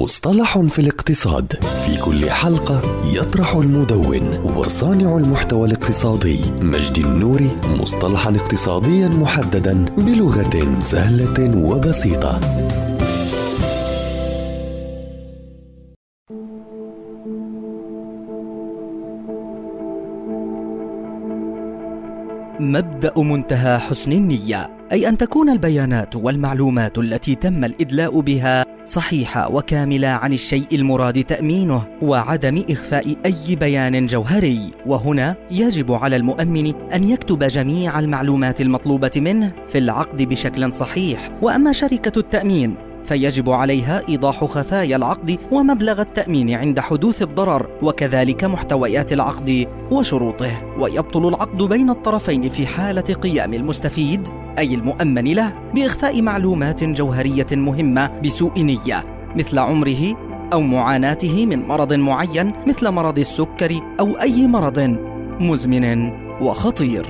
مصطلح في الاقتصاد. في كل حلقة يطرح المدون وصانع المحتوى الاقتصادي مجد النوري مصطلحا اقتصاديا محددا بلغة سهلة وبسيطة. مبدأ منتهى حسن النية أي أن تكون البيانات والمعلومات التي تم الإدلاء بها صحيحه وكامله عن الشيء المراد تأمينه وعدم إخفاء أي بيان جوهري. وهنا يجب على المؤمن أن يكتب جميع المعلومات المطلوبة منه في العقد بشكل صحيح. وأما شركة التأمين فيجب عليها إيضاح خفايا العقد ومبلغ التأمين عند حدوث الضرر وكذلك محتويات العقد وشروطه. ويبطل العقد بين الطرفين في حالة قيام المستفيد. أي المؤمن له بإخفاء معلومات جوهرية مهمة بسوء نية مثل عمره أو معاناته من مرض معين مثل مرض السكر أو أي مرض مزمن وخطير.